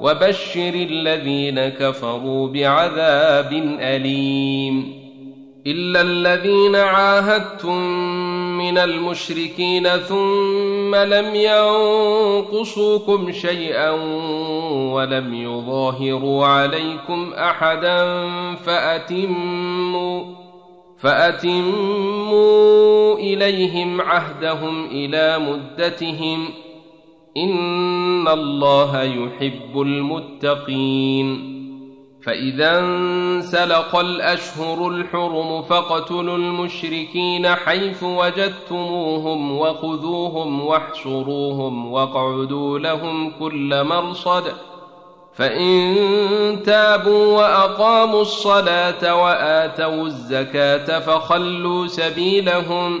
وبشر الذين كفروا بعذاب أليم. إلا الذين عاهدتم من المشركين ثم لم ينقصوكم شيئا ولم يظاهروا عليكم أحدا فأتموا فأتموا إليهم عهدهم إلى مدتهم ان الله يحب المتقين فاذا انسلق الأشهر الحرم فاقتلوا المشركين حيث وجدتموهم وخذوهم واحشروهم واقعدوا لهم كل مرصد فإن تابوا وأقاموا الصلاة وآتوا الزكاة فخلوا سبيلهم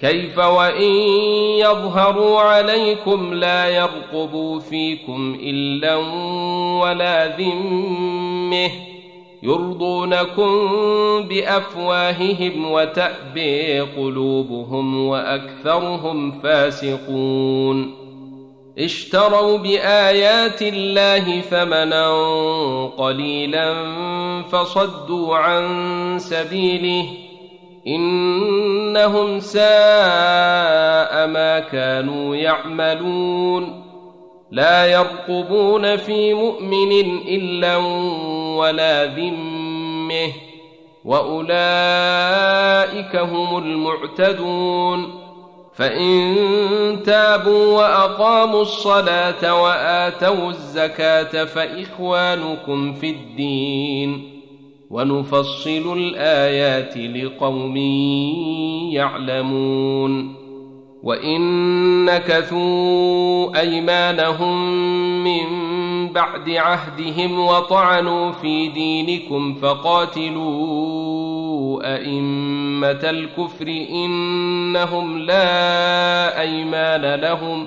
كيف وإن يظهروا عليكم لا يرقبوا فيكم إلا ولا ذمه يرضونكم بأفواههم وتأبي قلوبهم وأكثرهم فاسقون اشتروا بآيات الله ثمنا قليلا فصدوا عن سبيله إنهم ساء ما كانوا يعملون. لا يرقبون في مؤمن إلا ولا ذمه. وأولئك هم المعتدون. فإن تابوا وأقاموا الصلاة وآتوا الزكاة فإخوانكم في الدين. ونفصل الآيات لقوم يعلمون وإن نكثوا أيمانهم من بعد عهدهم وطعنوا في دينكم فقاتلوا أئمة الكفر إنهم لا أيمان لهم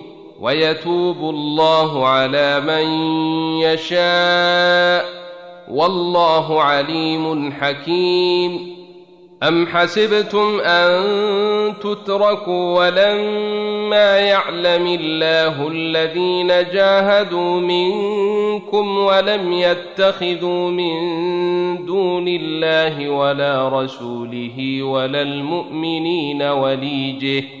ويتوب الله على من يشاء والله عليم حكيم. أم حسبتم أن تتركوا ولما يعلم الله الذين جاهدوا منكم ولم يتخذوا من دون الله ولا رسوله ولا المؤمنين وليجه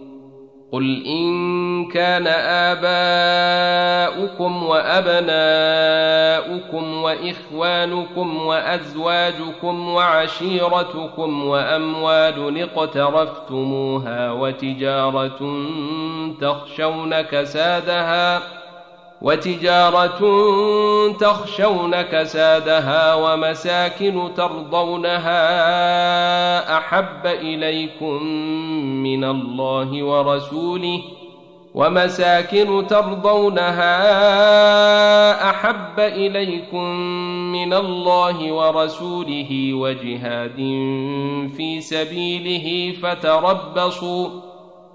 قل ان كان اباؤكم وابناؤكم واخوانكم وازواجكم وعشيرتكم واموال اقترفتموها وتجاره تخشون كسادها وتجارة تخشون كسادها ومساكن ترضونها أحب إليكم من الله ورسوله ومساكن ترضونها أحب إليكم من الله ورسوله وجهاد في سبيله فتربصوا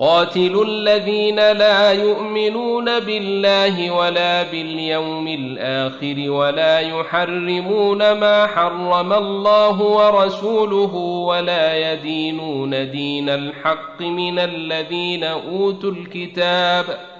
قاتلوا الذين لا يؤمنون بالله ولا باليوم الآخر ولا يحرمون ما حرم الله ورسوله ولا يدينون دين الحق من الذين أوتوا الكتاب ۖ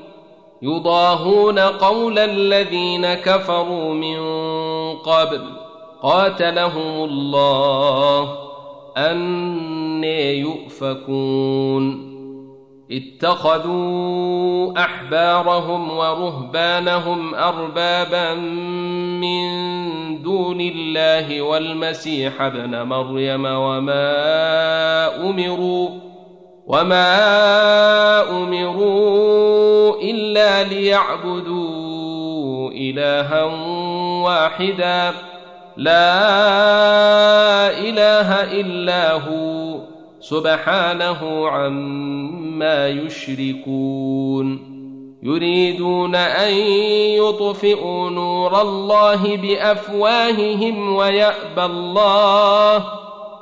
يضاهون قول الذين كفروا من قبل. قاتلهم الله. أن يؤفكون. اتخذوا أحبارهم ورهبانهم أربابا من دون الله والمسيح ابن مريم وما أمروا وما أمروا إلا ليعبدوا إلها واحدا. لا إله إلا هو سبحانه عما يشركون. يريدون أن يطفئوا نور الله بأفواههم ويأبى الله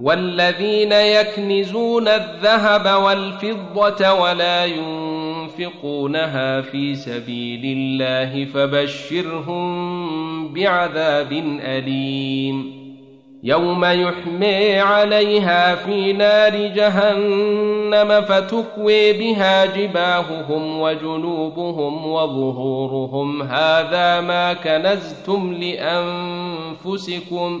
والذين يكنزون الذهب والفضة ولا ينفقونها في سبيل الله فبشرهم بعذاب أليم. يوم يحمي عليها في نار جهنم فتكوي بها جباههم وجنوبهم وظهورهم. هذا ما كنزتم لأنفسكم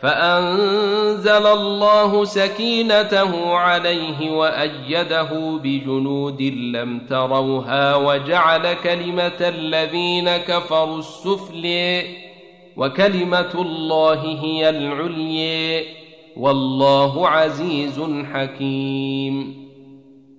فأنزل الله سكينته عليه وأيده بجنود لم تروها وجعل كلمة الذين كفروا السفل وكلمة الله هي العليا والله عزيز حكيم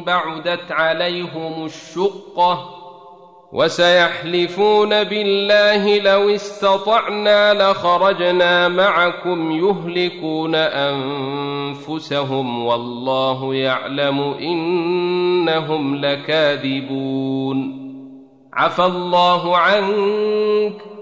بعدت عليهم الشقة وسيحلفون بالله لو استطعنا لخرجنا معكم يهلكون أنفسهم والله يعلم إنهم لكاذبون. عفى الله عنك.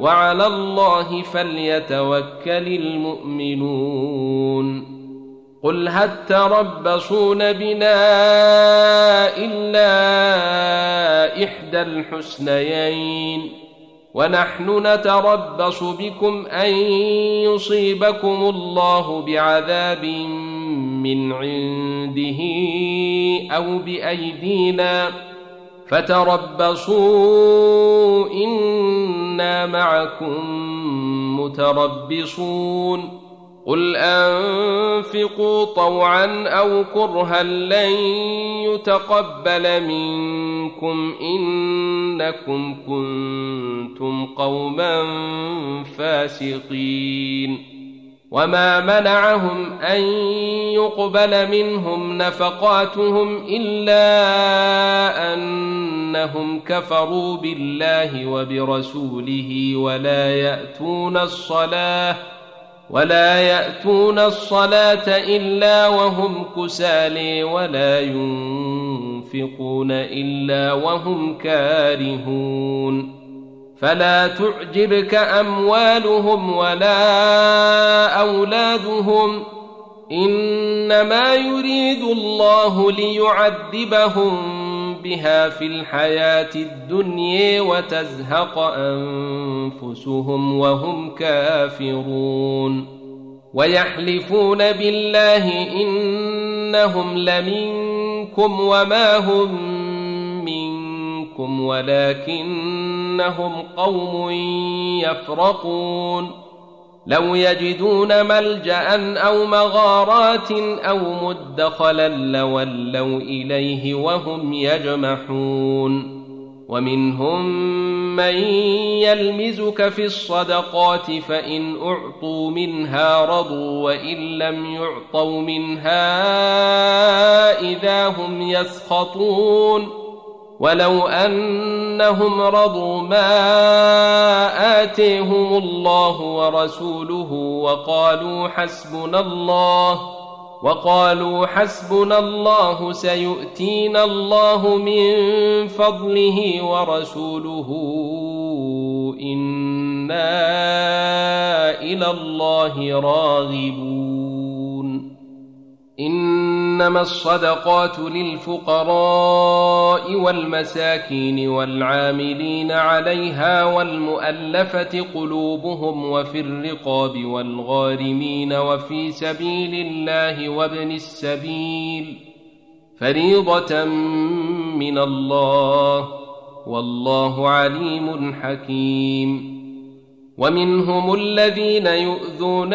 وعلى الله فليتوكل المؤمنون. قل هل تربصون بنا إلا إحدى الحسنيين؟ ونحن نتربص بكم أن يصيبكم الله بعذاب من عنده أو بأيدينا. فتربصوا إنا معكم متربصون. قل أنفقوا طوعا أو كرها لن يتقبل منكم إنكم كنتم قوما فاسقين. وما منعهم ان يقبل منهم نفقاتهم الا انهم كفروا بالله وبرسوله ولا ياتون الصلاه ولا ياتون الصلاه الا وهم كسالي ولا ينفقون الا وهم كارهون فلا تعجبك أموالهم ولا أولادهم إنما يريد الله ليعذبهم بها في الحياة الدنيا وتزهق أنفسهم وهم كافرون ويحلفون بالله إنهم لمنكم وما هم منكم ولكنهم قوم يفرقون. لو يجدون ملجأ أو مغارات أو مدخلا لولوا إليه وهم يجمحون. ومنهم من يلمزك في الصدقات فإن أعطوا منها رضوا وإن لم يعطوا منها إذا هم يسخطون. ولو انهم رضوا ما اتيهم الله ورسوله وقالوا حسبنا الله وقالوا حسبنا الله سيؤتينا الله من فضله ورسوله أنا إلى الله راغبون إنما الصدقات للفقراء والمساكين والعاملين عليها والمؤلفة قلوبهم وفي الرقاب والغارمين وفي سبيل الله وابن السبيل فريضة من الله والله عليم حكيم ومنهم الذين يؤذون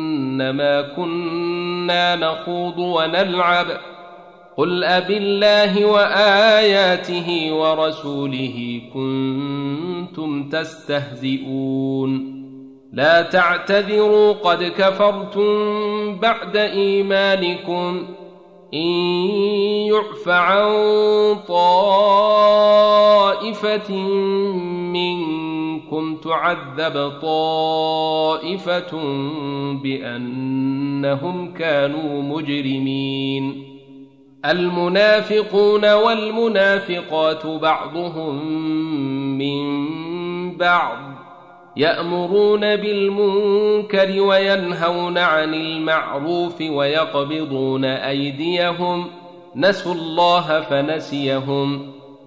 إنما كنا نخوض ونلعب. قل ابي الله وآياته ورسوله كنتم تستهزئون. لا تعتذروا قد كفرتم بعد إيمانكم. إن يعف عن طائفة منكم تعذب طائفة بأنهم كانوا مجرمين. المنافقون والمنافقات بعضهم من بعض يأمرون بالمنكر وينهون عن المعروف ويقبضون أيديهم. نسوا الله فنسيهم.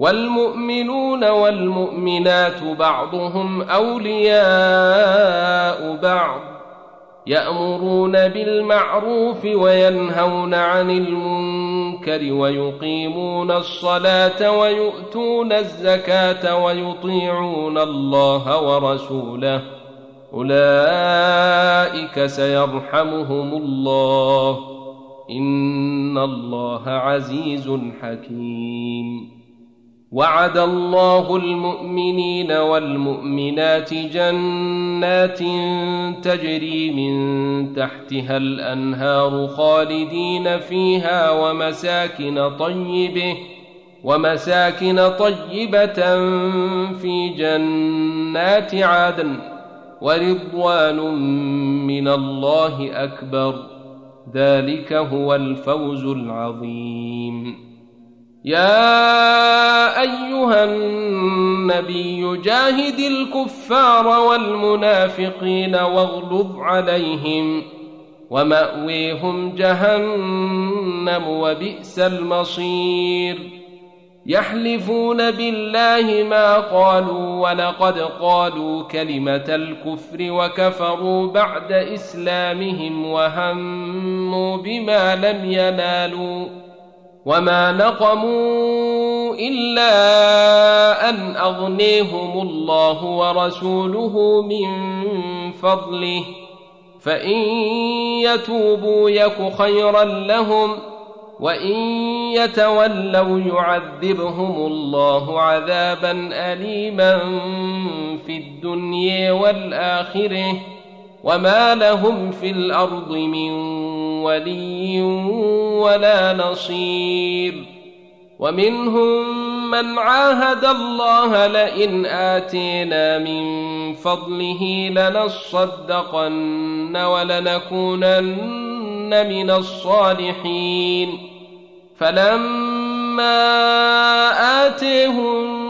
والمؤمنون والمؤمنات بعضهم أولياء بعض يأمرون بالمعروف وينهون عن المنكر ويقيمون الصلاة ويؤتون الزكاة ويطيعون الله ورسوله أولئك سيرحمهم الله إن الله عزيز حكيم وعد الله المؤمنين والمؤمنات جنات تجري من تحتها الأنهار خالدين فيها ومساكن طيبة ومساكن طيبة في جنات عدن ورضوان من الله أكبر. ذلك هو الفوز العظيم. يا أيها النبي جاهد الكفار والمنافقين واغلظ عليهم ومأويهم جهنم وبئس المصير. يحلفون بالله ما قالوا ولقد قالوا كلمة الكفر وكفروا بعد إسلامهم وهموا بما لم ينالوا. وما نقموا الا ان اغنيهم الله ورسوله من فضله فان يتوبوا يك خيرا لهم وان يتولوا يعذبهم الله عذابا اليما في الدنيا والاخره وما لهم في الأرض من ولي ولا نصير ومنهم من عاهد الله لئن اتينا من فضله لنصدقن ولنكونن من الصالحين فلما اتيهم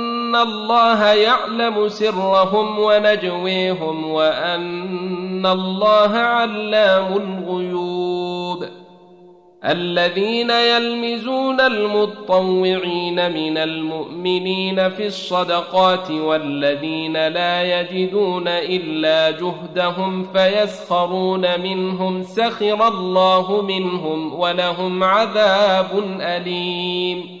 أن الله يعلم سرهم ونجويهم وأن الله علام الغيوب. الذين يلمزون المطوعين من المؤمنين في الصدقات والذين لا يجدون إلا جهدهم فيسخرون منهم سخر الله منهم ولهم عذاب أليم.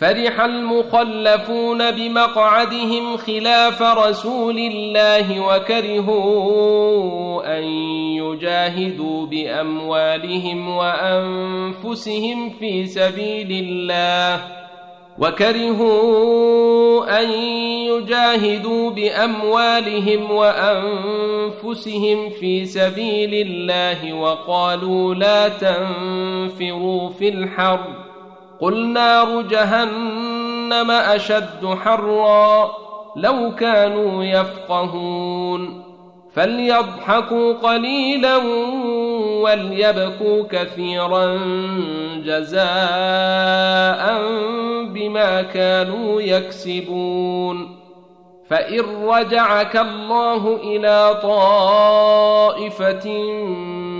فرح المخلفون بمقعدهم خلاف رسول الله وكرهوا أن يجاهدوا بأموالهم وأنفسهم في سبيل الله وكرهوا أن يجاهدوا بأموالهم وأنفسهم في سبيل الله وقالوا لا تنفروا في الحرب قل نار جهنم اشد حرا لو كانوا يفقهون فليضحكوا قليلا وليبكوا كثيرا جزاء بما كانوا يكسبون فان رجعك الله إلى طائفه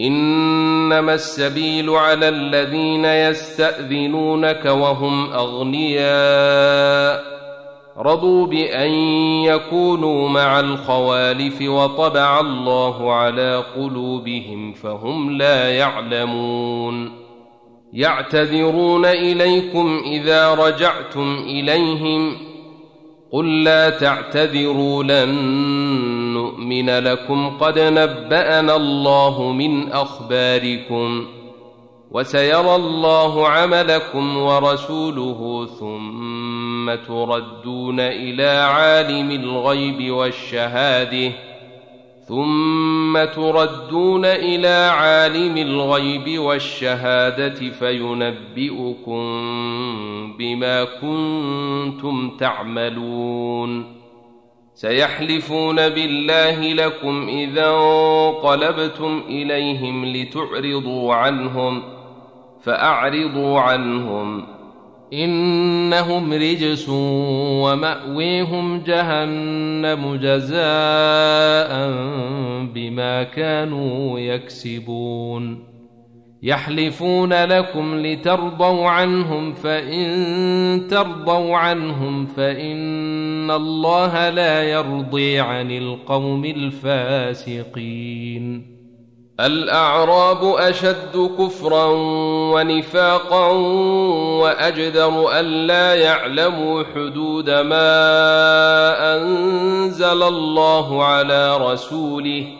إنما السبيل على الذين يستأذنونك وهم أغنياء. رضوا بأن يكونوا مع الخوالف وطبع الله على قلوبهم فهم لا يعلمون. يعتذرون إليكم إذا رجعتم إليهم. قل لا تعتذروا لن نؤمن لكم قد نبأنا الله من أخباركم وسيرى الله عملكم ورسوله ثم تردون إلى عالم الغيب والشهادة ثم تردون إلى عالم الغيب والشهادة فينبئكم بما كنتم تعملون سيحلفون بالله لكم إذا انقلبتم إليهم لتعرضوا عنهم فأعرضوا عنهم. إنهم رجس ومأويهم جهنم جزاء بما كانوا يكسبون. يحلفون لكم لترضوا عنهم فإن ترضوا عنهم فإن الله لا يرضي عن القوم الفاسقين. الأعراب أشد كفرا ونفاقا وأجدر الا يعلموا حدود ما أنزل الله على رسوله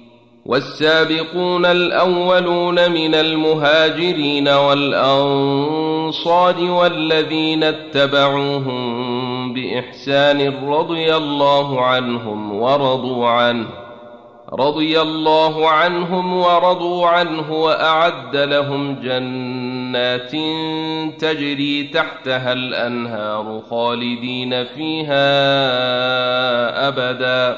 والسابقون الأولون من المهاجرين والأنصار والذين اتبعوهم بإحسان رضي الله عنهم ورضوا عنه رضي الله عنهم ورضوا عنه وأعد لهم جنات تجري تحتها الأنهار خالدين فيها أبدا.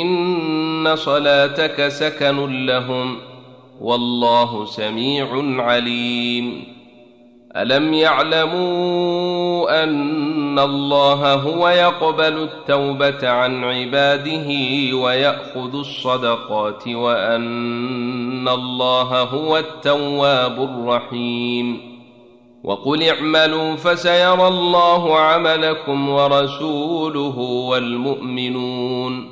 ان صلاتك سكن لهم والله سميع عليم الم يعلموا ان الله هو يقبل التوبه عن عباده وياخذ الصدقات وان الله هو التواب الرحيم وقل اعملوا فسيرى الله عملكم ورسوله والمؤمنون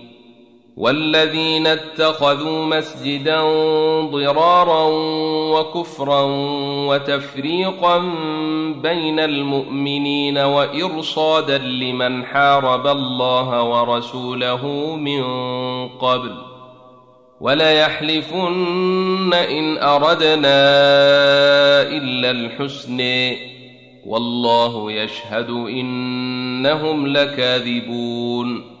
والذين اتخذوا مسجدا ضرارا وكفرا وتفريقا بين المؤمنين وإرصادا لمن حارب الله ورسوله من قبل وليحلفن ان اردنا الا الحسن والله يشهد انهم لكاذبون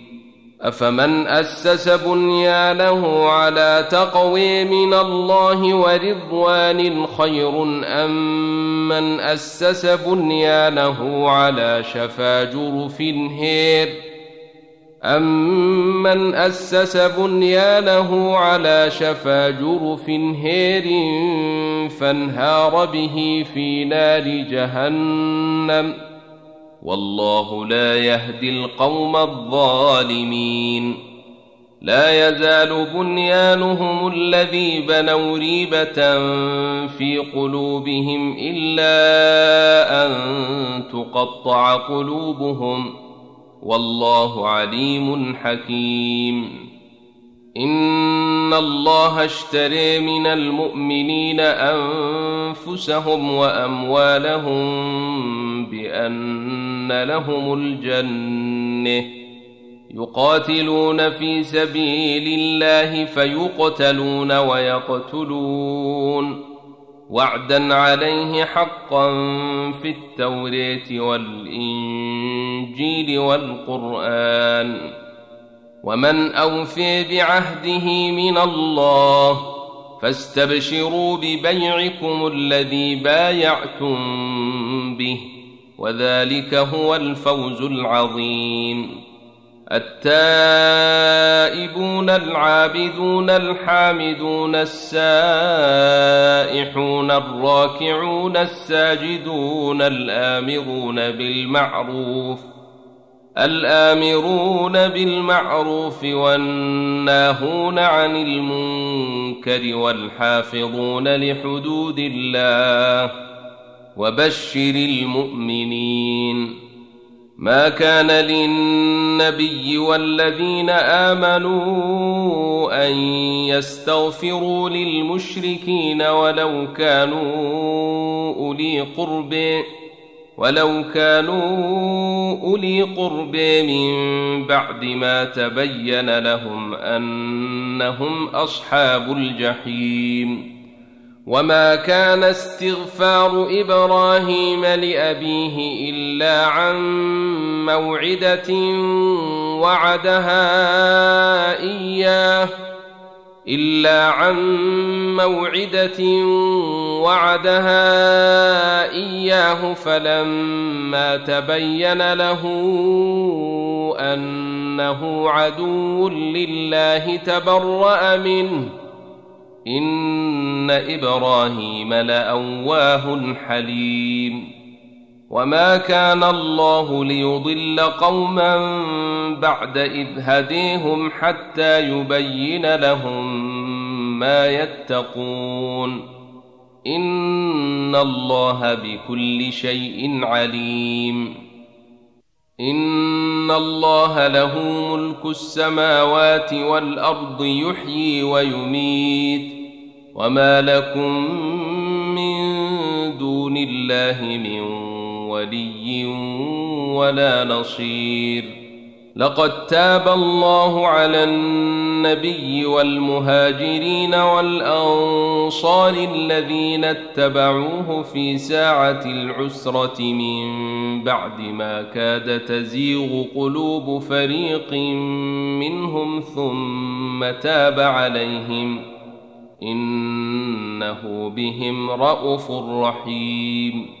أفمن أسس بنيانه على تقوي من الله ورضوان خير أم من أسس بنيانه على شفا جرف هير أمن أسس بنيانه على شفا جرف هير فانهار به في نار جهنم والله لا يهدي القوم الظالمين. لا يزال بنيانهم الذي بنوا ريبة في قلوبهم إلا أن تقطع قلوبهم ۖ. والله عليم حكيم. ان الله اشتري من المؤمنين انفسهم واموالهم بان لهم الجنه يقاتلون في سبيل الله فيقتلون ويقتلون وعدا عليه حقا في التوريه والانجيل والقران ومن أوفي بعهده من الله فاستبشروا ببيعكم الذي بايعتم به وذلك هو الفوز العظيم. التائبون العابدون الحامدون السائحون الراكعون الساجدون الآمرون بالمعروف الآمرون بالمعروف والناهون عن المنكر والحافظون لحدود الله وبشر المؤمنين. ما كان للنبي والذين آمنوا أن يستغفروا للمشركين ولو كانوا أولي قرب ولو كانوا أولي قرب من بعد ما تبين لهم أنهم أصحاب الجحيم. وما كان استغفار إبراهيم لأبيه إلا عن موعدة وعدها إياه. إلا عن موعدة وعدها إياه فلما تبين له أنه عدو لله تبرأ منه. إن إبراهيم لأواه حليم. وما كان الله ليضل قوما بعد اذ هديهم حتى يبين لهم ما يتقون ان الله بكل شيء عليم ان الله له ملك السماوات والارض يحيي ويميت وما لكم من دون الله من ولي ولا نصير. لقد تاب الله على النبي والمهاجرين والأنصار الذين اتبعوه في ساعة العسرة من بعد ما كاد تزيغ قلوب فريق منهم ثم تاب عليهم. إنه بهم رءوف رحيم.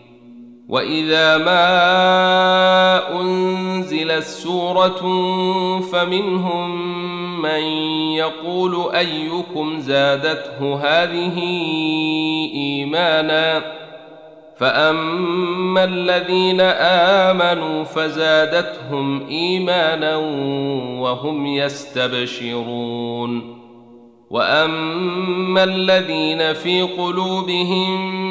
واذا ما انزلت سوره فمنهم من يقول ايكم زادته هذه ايمانا فاما الذين امنوا فزادتهم ايمانا وهم يستبشرون واما الذين في قلوبهم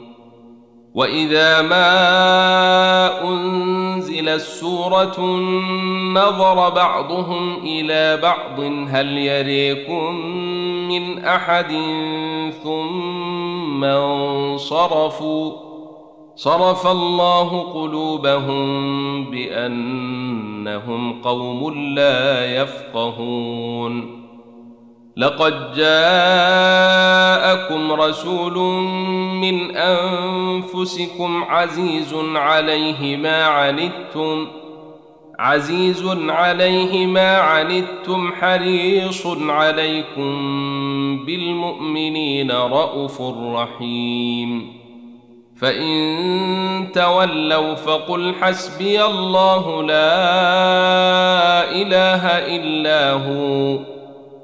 واذا ما انزلت سوره نظر بعضهم إلى بعض هل يريكم من احد ثم انصرفوا صرف الله قلوبهم بانهم قوم لا يفقهون لقد جاءكم رسول من أنفسكم عزيز عليه ما عنتم عزيز عليه ما عنتم حريص عليكم بالمؤمنين رءوف رحيم. فإن تولوا فقل حسبي الله لا إله إلا هو.